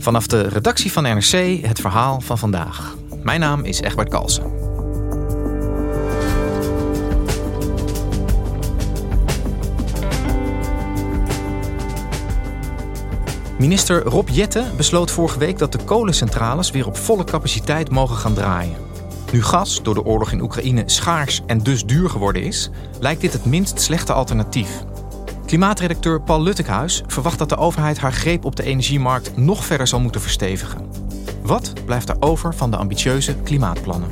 Vanaf de redactie van NRC het verhaal van vandaag. Mijn naam is Egbert Kalsen. Minister Rob Jette besloot vorige week dat de kolencentrales weer op volle capaciteit mogen gaan draaien. Nu gas door de oorlog in Oekraïne schaars en dus duur geworden is, lijkt dit het minst slechte alternatief. Klimaatredacteur Paul Luttekhuis verwacht dat de overheid haar greep op de energiemarkt nog verder zal moeten verstevigen. Wat blijft er over van de ambitieuze klimaatplannen?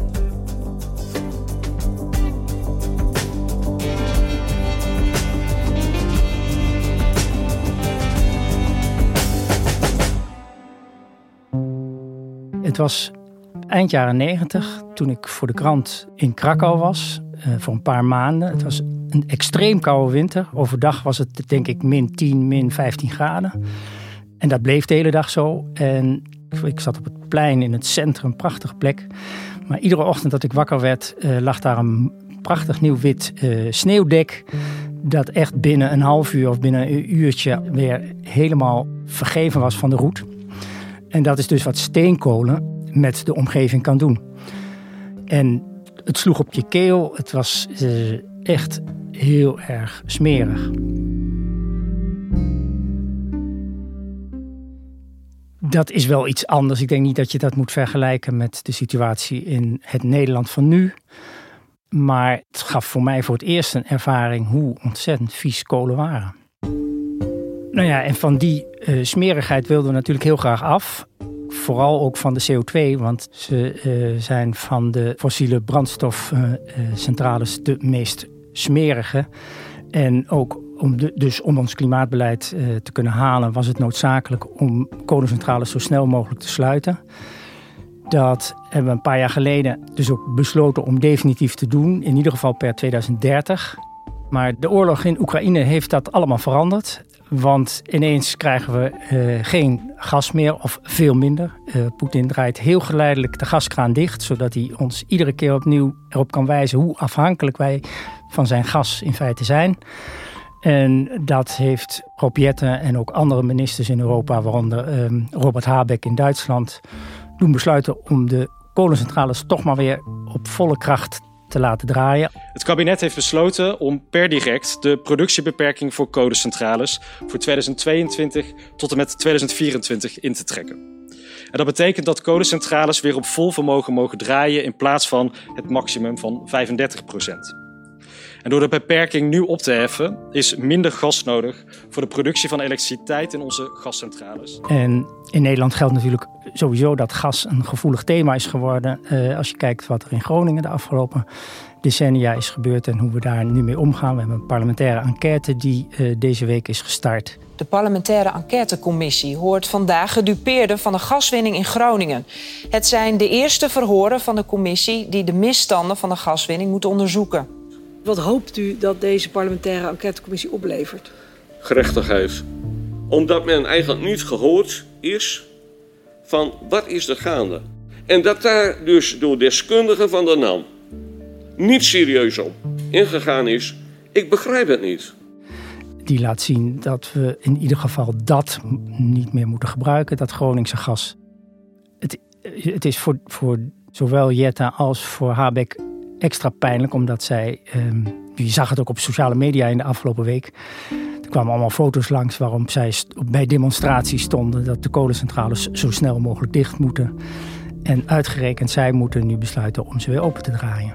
Het was eind jaren negentig toen ik voor de krant in Krakau was. Uh, voor een paar maanden. Het was een extreem koude winter. Overdag was het denk ik min 10, min 15 graden. En dat bleef de hele dag zo. En ik zat op het plein in het centrum, prachtige plek. Maar iedere ochtend dat ik wakker werd, uh, lag daar een prachtig nieuw wit uh, sneeuwdek. Dat echt binnen een half uur of binnen een uurtje weer helemaal vergeven was van de roet. En dat is dus wat steenkolen met de omgeving kan doen. En het sloeg op je keel. Het was uh, echt heel erg smerig. Dat is wel iets anders. Ik denk niet dat je dat moet vergelijken met de situatie in het Nederland van nu. Maar het gaf voor mij voor het eerst een ervaring hoe ontzettend vies kolen waren. Nou ja, en van die uh, smerigheid wilden we natuurlijk heel graag af. Vooral ook van de CO2, want ze uh, zijn van de fossiele brandstofcentrales de meest smerige. En ook om dus om ons klimaatbeleid uh, te kunnen halen, was het noodzakelijk om kolencentrales zo snel mogelijk te sluiten. Dat hebben we een paar jaar geleden dus ook besloten om definitief te doen, in ieder geval per 2030. Maar de oorlog in Oekraïne heeft dat allemaal veranderd. Want ineens krijgen we uh, geen gas meer of veel minder. Uh, Poetin draait heel geleidelijk de gaskraan dicht, zodat hij ons iedere keer opnieuw erop kan wijzen hoe afhankelijk wij van zijn gas in feite zijn. En dat heeft Rob Jette en ook andere ministers in Europa, waaronder uh, Robert Habeck in Duitsland, doen besluiten om de kolencentrales toch maar weer op volle kracht te laten draaien. Het kabinet heeft besloten om per direct de productiebeperking voor kolencentrales voor 2022 tot en met 2024 in te trekken. En dat betekent dat kolencentrales weer op vol vermogen mogen draaien in plaats van het maximum van 35 procent. En door de beperking nu op te heffen, is minder gas nodig voor de productie van elektriciteit in onze gascentrales. En in Nederland geldt natuurlijk sowieso dat gas een gevoelig thema is geworden. Uh, als je kijkt wat er in Groningen de afgelopen decennia is gebeurd en hoe we daar nu mee omgaan. We hebben een parlementaire enquête die uh, deze week is gestart. De parlementaire enquêtecommissie hoort vandaag gedupeerden van de gaswinning in Groningen. Het zijn de eerste verhoren van de commissie die de misstanden van de gaswinning moeten onderzoeken. Wat hoopt u dat deze parlementaire enquêtecommissie oplevert? Gerechtigheid. Omdat men eigenlijk niet gehoord is van wat is er gaande. En dat daar dus door deskundigen van de NAM niet serieus op ingegaan is, ik begrijp het niet. Die laat zien dat we in ieder geval dat niet meer moeten gebruiken, dat Groningse gas. Het, het is voor, voor zowel Jetta als voor Habeck extra pijnlijk, omdat zij, um, je zag het ook op sociale media in de afgelopen week, er kwamen allemaal foto's langs waarop zij bij demonstraties stonden dat de kolencentrales zo snel mogelijk dicht moeten. En uitgerekend zij moeten nu besluiten om ze weer open te draaien.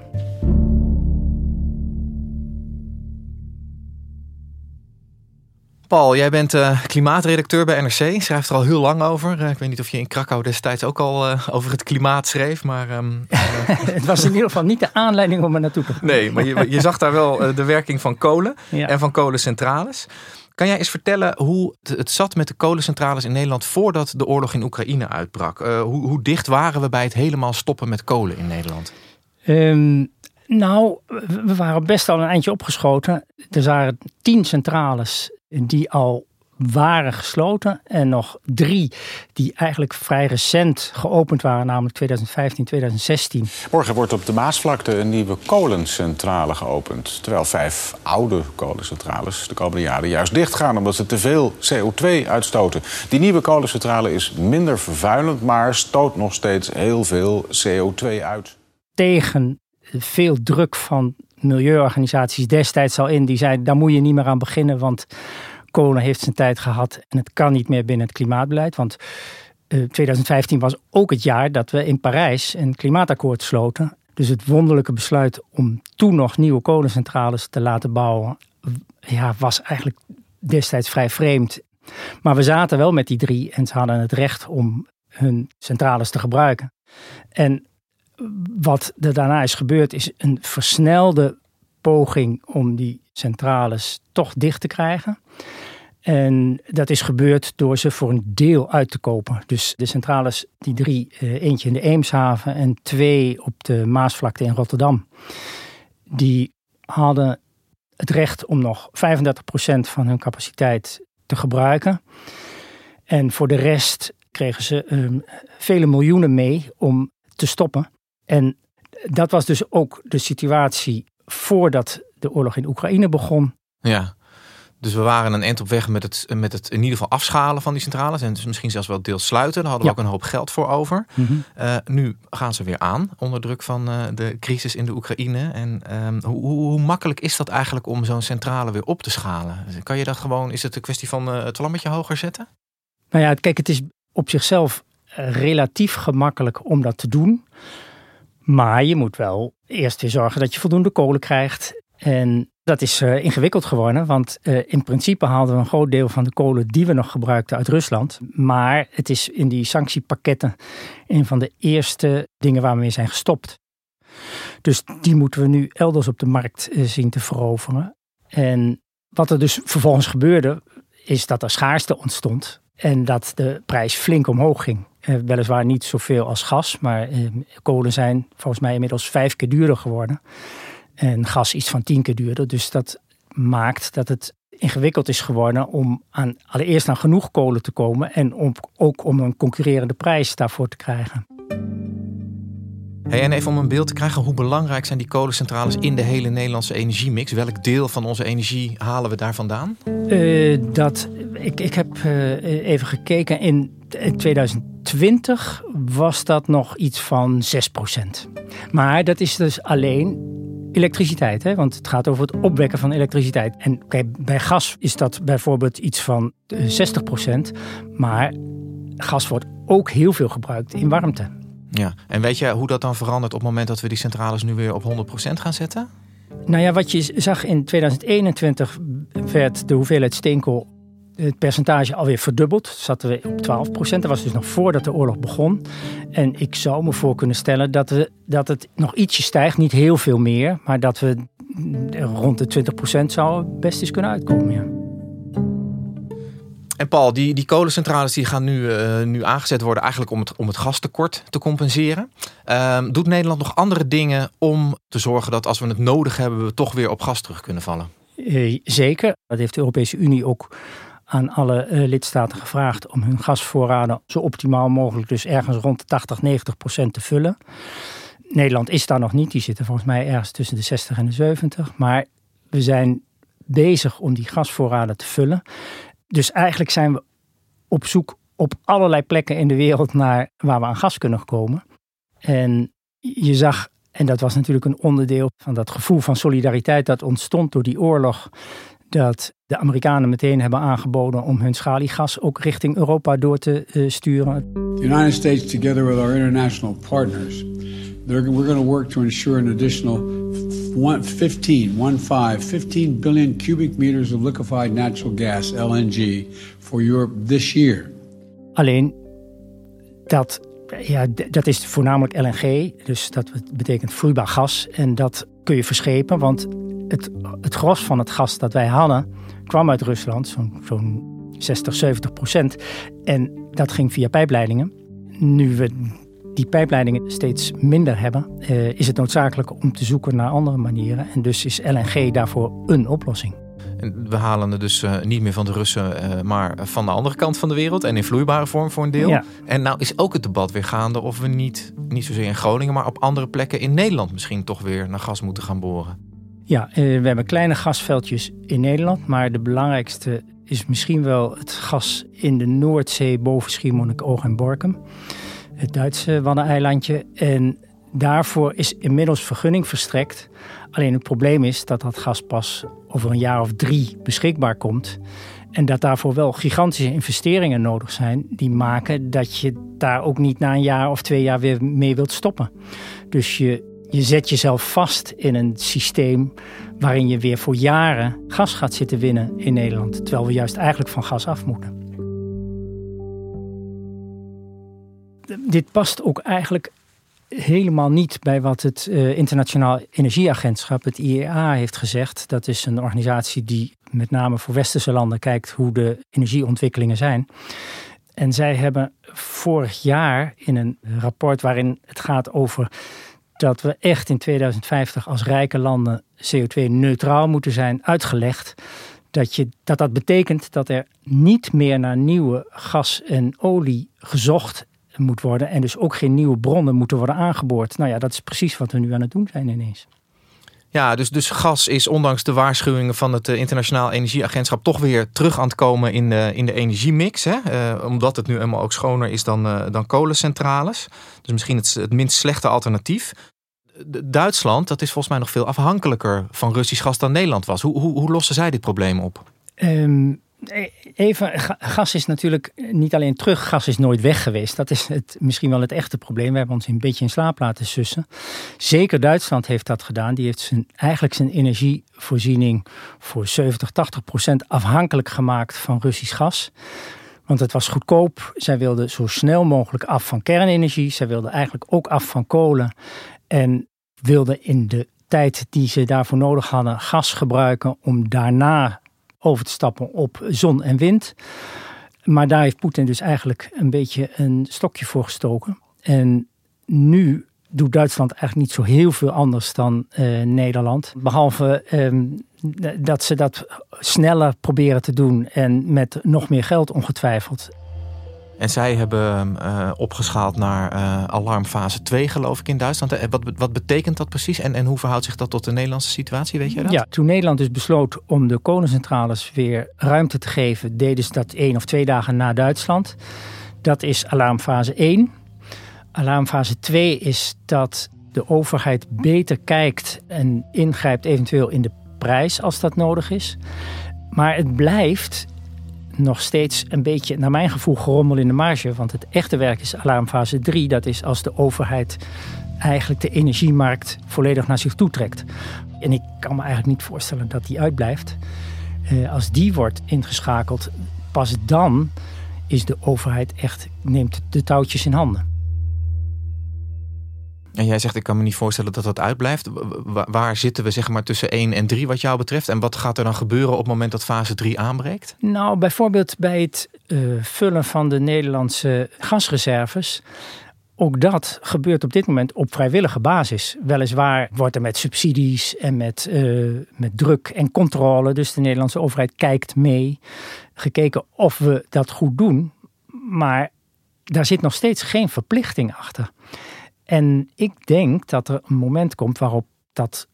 Paul, jij bent uh, klimaatredacteur bij NRC. Schrijft er al heel lang over. ik weet niet of je in Krakau destijds ook al over het klimaat schreef. Maar, ehm, het was in ieder geval niet de aanleiding om er naartoe te gaan. Nee, maar je, je zag daar wel de werking van kolen en van kolencentrales. Kan jij eens vertellen hoe het zat met de kolencentrales in Nederland voordat de oorlog in Oekraïne uitbrak? hoe, hoe, dicht waren we bij het helemaal stoppen met kolen in Nederland? Um, nou, we waren best al een eindje opgeschoten. Er waren tien centrales die al waren gesloten en nog drie die eigenlijk vrij recent geopend waren, namelijk 2015, 2016. Morgen wordt op de Maasvlakte een nieuwe kolencentrale geopend. Terwijl vijf oude kolencentrales de komende jaren juist dichtgaan omdat ze te veel CO2 uitstoten. Die nieuwe kolencentrale is minder vervuilend, maar stoot nog steeds heel veel CO2 uit. Tegen veel druk van milieuorganisaties destijds al in. Die zeiden, daar moet je niet meer aan beginnen, want kolen heeft zijn tijd gehad en het kan niet meer binnen het klimaatbeleid. Want 2015 eh, was ook het jaar dat we in Parijs een klimaatakkoord sloten. Dus het wonderlijke besluit om toen nog nieuwe kolencentrales te laten bouwen, ja, was eigenlijk destijds vrij vreemd. Maar we zaten wel met die drie en ze hadden het recht om hun centrales te gebruiken. En wat er daarna is gebeurd, is een versnelde poging om die centrales toch dicht te krijgen. En dat is gebeurd door ze voor een deel uit te kopen. Dus de centrales, die drie, eh, eentje in de Eemshaven en twee op de Maasvlakte in Rotterdam, die hadden het recht om nog 35% van hun capaciteit te gebruiken. En voor de rest kregen ze um, vele miljoenen mee om te stoppen. En dat was dus ook de situatie voordat de oorlog in Oekraïne begon. Ja, dus we waren een eind op weg met het, met het in ieder geval afschalen van die centrales. En dus misschien zelfs wel deels sluiten. Daar hadden we ook een hoop geld voor over. Mhm. Eh, nu gaan ze weer aan onder druk van uh, de crisis in de Oekraïne. En um, hoe, hoe, makkelijk is dat eigenlijk om zo'n centrale weer op te schalen? Kan je dat gewoon, is het een kwestie van uh, het vlammetje hoger zetten? Nou ja, kijk, het is op zichzelf relatief gemakkelijk om dat te doen. Maar je moet wel eerst weer zorgen dat je voldoende kolen krijgt. En dat is uh, ingewikkeld geworden, want uh, in principe haalden we een groot deel van de kolen die we nog gebruikten uit Rusland. Maar het is in die sanctiepakketten een van de eerste dingen waar we mee zijn gestopt. Dus die moeten we nu elders op de markt uh, zien te veroveren. En wat er dus vervolgens gebeurde, is dat er schaarste ontstond en dat de prijs flink omhoog ging. Eh, weliswaar niet zoveel als gas, maar eh, kolen zijn volgens mij inmiddels vijf keer duurder geworden. En gas iets van tien keer duurder. Dus dat maakt dat het ingewikkeld is geworden om aan, allereerst aan genoeg kolen te komen en om, ook om een concurrerende prijs daarvoor te krijgen. Hey, en even om een beeld te krijgen, hoe belangrijk zijn die kolencentrales in de hele Nederlandse energiemix? Welk deel van onze energie halen we daar vandaan? Uh, dat, ik, ik heb uh, even gekeken. In 2020 was dat nog iets van 6%. Maar dat is dus alleen elektriciteit, hè? want het gaat over het opwekken van elektriciteit. En bij gas is dat bijvoorbeeld iets van 60%, eh, maar gas wordt ook heel veel gebruikt in warmte. Ja, en weet je hoe dat dan verandert op het moment dat we die centrales nu weer op 100% gaan zetten? Nou ja, wat je zag in 2021 werd de hoeveelheid steenkool, het percentage alweer verdubbeld. Zaten we op 12% Dat was dus nog voordat de oorlog begon. En ik zou me voor kunnen stellen dat, we, dat het nog ietsje stijgt, niet heel veel meer, maar dat we rond de 20% zou best eens kunnen uitkomen. Ja. En Paul, die, die kolencentrales die gaan nu, uh, nu aangezet worden eigenlijk om het, om het gastekort te compenseren. Uh, doet Nederland nog andere dingen om te zorgen dat als we het nodig hebben, we toch weer op gas terug kunnen vallen? Uh, zeker. Dat heeft de Europese Unie ook aan alle uh, lidstaten gevraagd om hun gasvoorraden zo optimaal mogelijk, dus ergens rond de 80, 90 procent te vullen. Nederland is daar nog niet, die zitten volgens mij ergens tussen de 60 en de 70. Maar we zijn bezig om die gasvoorraden te vullen. Dus eigenlijk zijn we op zoek op allerlei plekken in de wereld naar waar we aan gas kunnen komen. En je zag, en dat was natuurlijk een onderdeel van dat gevoel van solidariteit dat ontstond door die oorlog, dat de Amerikanen meteen hebben aangeboden om hun schaliegas ook richting Europa door te uh, sturen. The United States, together with our international partners, we're going to work to ensure an additional one, 15, one five, 15 billion cubic meters of liquefied natural gas, LNG, for Europe this year. Alleen dat, ja, dat is voornamelijk LNG, dus dat betekent vloeibaar gas. En dat kun je verschepen, want het, het gros van het gas dat wij hadden kwam uit Rusland, zo'n zo'n 60, 70 procent. En dat ging via pijpleidingen. Nu we die pijpleidingen steeds minder hebben, eh, is het noodzakelijk om te zoeken naar andere manieren. En dus is LNG daarvoor een oplossing. We halen het dus uh, niet meer van de Russen, uh, maar van de andere kant van de wereld. En in vloeibare vorm voor een deel. Ja. En nou is ook het debat weer gaande of we niet, niet zozeer in Groningen, maar op andere plekken in Nederland misschien toch weer naar gas moeten gaan boren. Ja, uh, we hebben kleine gasveldjes in Nederland. Maar de belangrijkste is misschien wel het gas in de Noordzee boven Schiermonnikoog en Borkum. Het Duitse Waddeneilandje. En daarvoor is inmiddels vergunning verstrekt. Alleen het probleem is dat dat gas pas over een jaar of drie beschikbaar komt. En dat daarvoor wel gigantische investeringen nodig zijn. Die maken dat je daar ook niet na een jaar of twee jaar weer mee wilt stoppen. Dus je, je zet jezelf vast in een systeem waarin je weer voor jaren gas gaat zitten winnen in Nederland. Terwijl we juist eigenlijk van gas af moeten. Dit past ook eigenlijk helemaal niet bij wat het uh, Internationaal Energieagentschap, het IEA, heeft gezegd. Dat is een organisatie die met name voor westerse landen kijkt hoe de energieontwikkelingen zijn. En zij hebben vorig jaar in een rapport waarin het gaat over dat we echt in 2050 als rijke landen CO2-neutraal moeten zijn, uitgelegd dat, je, dat dat betekent dat er niet meer naar nieuwe gas en olie gezocht moet worden. En dus ook geen nieuwe bronnen moeten worden aangeboord. Nou ja, dat is precies wat we nu aan het doen zijn ineens. Ja, dus, dus gas is ondanks de waarschuwingen van het Internationaal Energieagentschap toch weer terug aan het komen in de, in de energiemix. Hè? Uh, omdat het nu helemaal ook schoner is dan, uh, dan kolencentrales. Dus misschien het, het minst slechte alternatief. Duitsland, dat is volgens mij nog veel afhankelijker van Russisch gas dan Nederland was. Hoe, hoe, hoe lossen zij dit probleem op? Um, even, gas is natuurlijk niet alleen terug, gas is nooit weg geweest. Dat is het, misschien wel het echte probleem. We hebben ons een beetje in slaap laten sussen. Zeker Duitsland heeft dat gedaan. Die heeft zijn, eigenlijk zijn energievoorziening voor 70, 80 procent afhankelijk gemaakt van Russisch gas. Want het was goedkoop. Zij wilden zo snel mogelijk af van kernenergie. Zij wilden eigenlijk ook af van kolen. En wilden in de tijd die ze daarvoor nodig hadden gas gebruiken om daarna over te stappen op zon en wind. Maar daar heeft Poetin dus eigenlijk een beetje een stokje voor gestoken. En nu doet Duitsland eigenlijk niet zo heel veel anders dan uh, Nederland. Behalve um, dat ze dat sneller proberen te doen en met nog meer geld ongetwijfeld. En zij hebben uh, opgeschaald naar uh, alarmfase 2, geloof ik, in Duitsland. En wat, wat betekent dat precies? En, en hoe verhoudt zich dat tot de Nederlandse situatie? Weet jij dat? Ja, toen Nederland dus besloot om de kolencentrales weer ruimte te geven, deden ze dat één of twee dagen na Duitsland. Dat is alarmfase 1. Alarmfase 2 is dat de overheid beter kijkt en ingrijpt eventueel in de prijs als dat nodig is. Maar het blijft nog steeds een beetje, naar mijn gevoel, gerommel in de marge. Want het echte werk is alarmfase 3. Dat is als de overheid eigenlijk de energiemarkt volledig naar zich toe trekt. En ik kan me eigenlijk niet voorstellen dat die uitblijft. Uh, als die wordt ingeschakeld, pas dan is de overheid echt, neemt de touwtjes in handen. En jij zegt, ik kan me niet voorstellen dat dat uitblijft. Waar zitten we zeg maar tussen 1 en 3 wat jou betreft? En wat gaat er dan gebeuren op het moment dat fase 3 aanbreekt? Nou, bijvoorbeeld bij het uh, vullen van de Nederlandse gasreserves. Ook dat gebeurt op dit moment op vrijwillige basis. Weliswaar wordt er met subsidies en met, uh, met druk en controle, dus de Nederlandse overheid kijkt mee, gekeken of we dat goed doen. Maar daar zit nog steeds geen verplichting achter. En ik denk dat er een moment komt waarop dat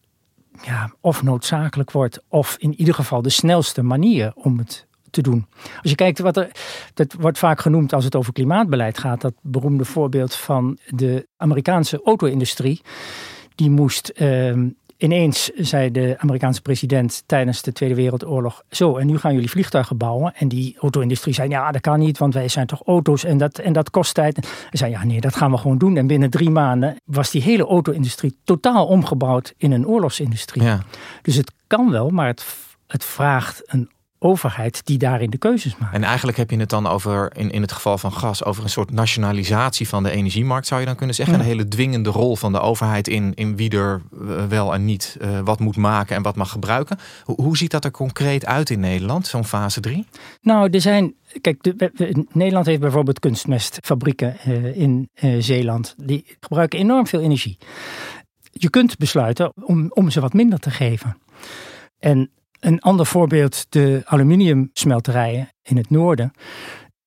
ja, of noodzakelijk wordt, of in ieder geval de snelste manier om het te doen. Als je kijkt wat er, dat wordt vaak genoemd als het over klimaatbeleid gaat, dat beroemde voorbeeld van de Amerikaanse auto-industrie. Die moest uh, ineens zei de Amerikaanse president tijdens de Tweede Wereldoorlog: Zo, en nu gaan jullie vliegtuigen bouwen. En die auto-industrie zei: Ja, dat kan niet, want wij zijn toch auto's en dat, en dat kost tijd. En zei: Ja, nee, dat gaan we gewoon doen. En binnen drie maanden was die hele auto-industrie totaal omgebouwd in een oorlogsindustrie. Ja. Dus het kan wel, maar het, het vraagt een overheid die daarin de keuzes maakt. En eigenlijk heb je het dan over, in, in het geval van gas, over een soort nationalisatie van de energiemarkt, zou je dan kunnen zeggen. Ja. Een hele dwingende rol van de overheid in, in wie er eh, wel en niet eh, wat moet maken en wat mag gebruiken. Hoe, hoe ziet dat er concreet uit in Nederland, zo'n fase 3? Nou, er zijn. Kijk, de, Nederland heeft bijvoorbeeld kunstmestfabrieken eh, in Zeeland. Die gebruiken enorm veel energie. Je kunt besluiten om, om ze wat minder te geven. En een ander voorbeeld, de aluminiumsmelterijen in het noorden.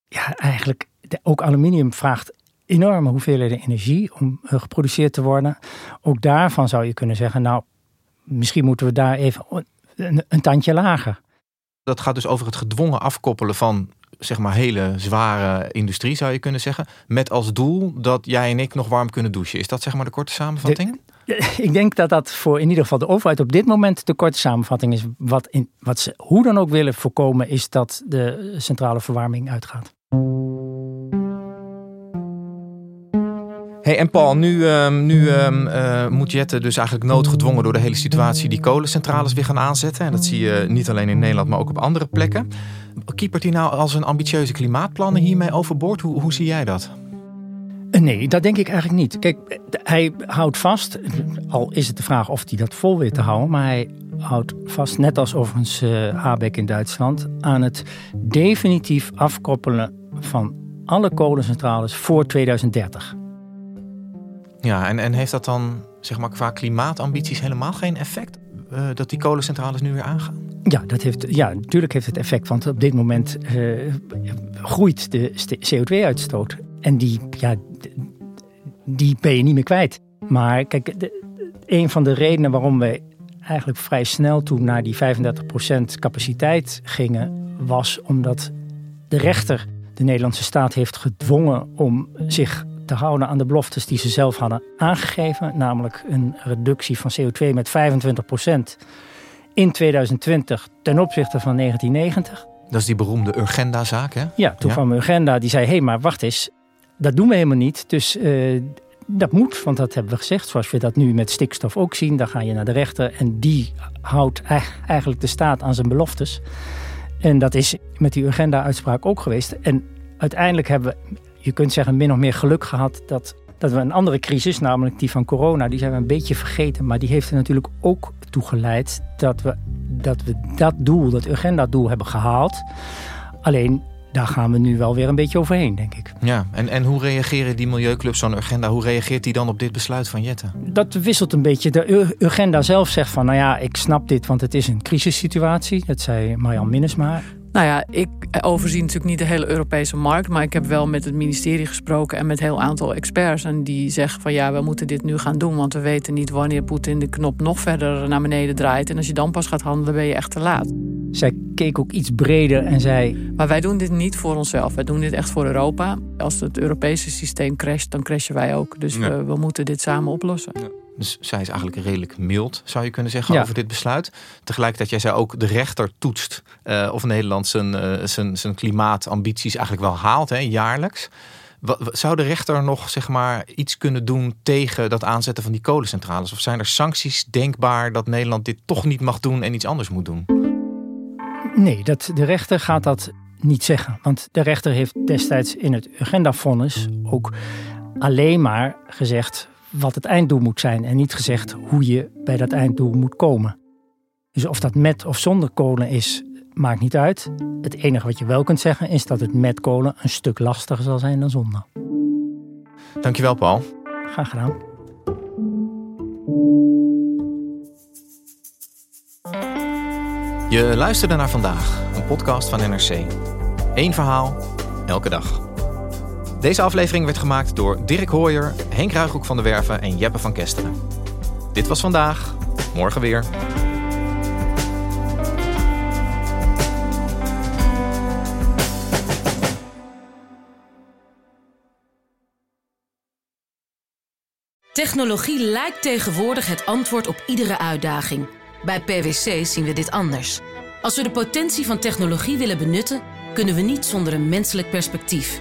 Ja, eigenlijk, de- ook aluminium vraagt enorme hoeveelheden energie om eh, geproduceerd te worden. Ook daarvan zou je kunnen zeggen, nou, misschien moeten we daar even een, een tandje lager. Dat gaat dus over het gedwongen afkoppelen van zeg maar hele zware industrie, zou je kunnen zeggen. Met als doel dat jij en ik nog warm kunnen douchen. Is dat zeg maar de korte samenvatting? Ik denk dat dat voor in ieder geval de overheid op dit moment de korte samenvatting is. Wat, in, wat ze hoe dan ook willen voorkomen, is dat de centrale verwarming uitgaat. Hey, en Paul, nu, ehm, nu ehm, eh, moet Jette dus eigenlijk noodgedwongen door de hele situatie die kolencentrales weer gaan aanzetten. En dat zie je niet alleen in Nederland, maar ook op andere plekken. Kiepert hij nou als een ambitieuze klimaatplannen hiermee overboord? Hoe, hoe zie jij dat? Nee, dat denk ik eigenlijk niet. Kijk, hij houdt vast, al is het de vraag of hij dat vol weet te houden, maar hij houdt vast, net als overigens Habeck in Duitsland, aan het definitief afkoppelen van alle kolencentrales voor 2030. Ja, en, en heeft dat dan zeg maar qua klimaatambities helemaal geen effect? Eh, dat die kolencentrales nu weer aangaan? Ja, dat heeft, ja, natuurlijk heeft het effect, want op dit moment eh, groeit de CO2-uitstoot. En die, ja, die ben je niet meer kwijt. Maar kijk, de- een van de redenen waarom we eigenlijk vrij snel toen naar die 35% capaciteit gingen, was omdat de rechter de Nederlandse staat heeft gedwongen om zich te houden aan de beloftes die ze zelf hadden aangegeven. Namelijk een reductie van CO2 met 25% in 2020 ten opzichte van 1990. Dat is die beroemde Urgenda-zaak, hè? Ja, toen Ja. kwam Urgenda die zei: hé, hey, maar wacht eens, dat doen we helemaal niet. Dus eh, dat moet, want dat hebben we gezegd. Zoals we dat nu met stikstof ook zien. Dan ga je naar de rechter en die houdt ei- eigenlijk de staat aan zijn beloftes. En dat is met die Urgenda-uitspraak ook geweest. En uiteindelijk hebben we, je kunt zeggen, min of meer geluk gehad dat, dat we een andere crisis, namelijk die van corona, die zijn we een beetje vergeten. Maar die heeft er natuurlijk ook toe geleid dat we dat, we dat doel, dat Urgenda-doel hebben gehaald. Alleen daar gaan we nu wel weer een beetje overheen, denk ik. Ja, en, en hoe reageren die milieuclubs zo'n Urgenda? Hoe reageert die dan op dit besluit van Jette? Dat wisselt een beetje. De Urgenda zelf zegt van, nou ja, ik snap dit, want het is een crisissituatie. Dat zei Marjan Minnesma. Nou ja, ik overzie natuurlijk niet de hele Europese markt. Maar ik heb wel met het ministerie gesproken en met een heel aantal experts. En die zeggen van ja, we moeten dit nu gaan doen. Want we weten niet wanneer Poetin de knop nog verder naar beneden draait. En als je dan pas gaat handelen, ben je echt te laat. Zij keek ook iets breder en zei... Maar wij doen dit niet voor onszelf. Wij doen dit echt voor Europa. Als het Europese systeem crasht, dan crashen wij ook. Dus Ja. we, we moeten dit samen oplossen. Dus zij is eigenlijk redelijk mild, zou je kunnen zeggen, Ja. over dit besluit. Tegelijkertijd, jij zei ook, de rechter toetst eh, of Nederland zijn, eh, zijn, zijn klimaatambities eigenlijk wel haalt, hè, jaarlijks. Zou de rechter nog zeg maar, iets kunnen doen tegen dat aanzetten van die kolencentrales? Of zijn er sancties denkbaar dat Nederland dit toch niet mag doen en iets anders moet doen? Nee, dat, de rechter gaat dat niet zeggen. Want de rechter heeft destijds in het Urgenda-vonnis ook alleen maar gezegd wat het einddoel moet zijn. En niet gezegd hoe je bij dat einddoel moet komen. Dus of dat met of zonder kolen is, maakt niet uit. Het enige wat je wel kunt zeggen is dat het met kolen een stuk lastiger zal zijn dan zonder. Dankjewel, Paul. Graag gedaan. Je luisterde naar vandaag, een podcast van NRC. Eén verhaal, elke dag. Deze aflevering werd gemaakt door Dirk Hooyer, Henk Ruigrok van der Werven en Jeppe van Kesteren. Dit was vandaag, morgen weer. Technologie lijkt tegenwoordig het antwoord op iedere uitdaging. Bij PwC zien we dit anders. Als we de potentie van technologie willen benutten, kunnen we niet zonder een menselijk perspectief.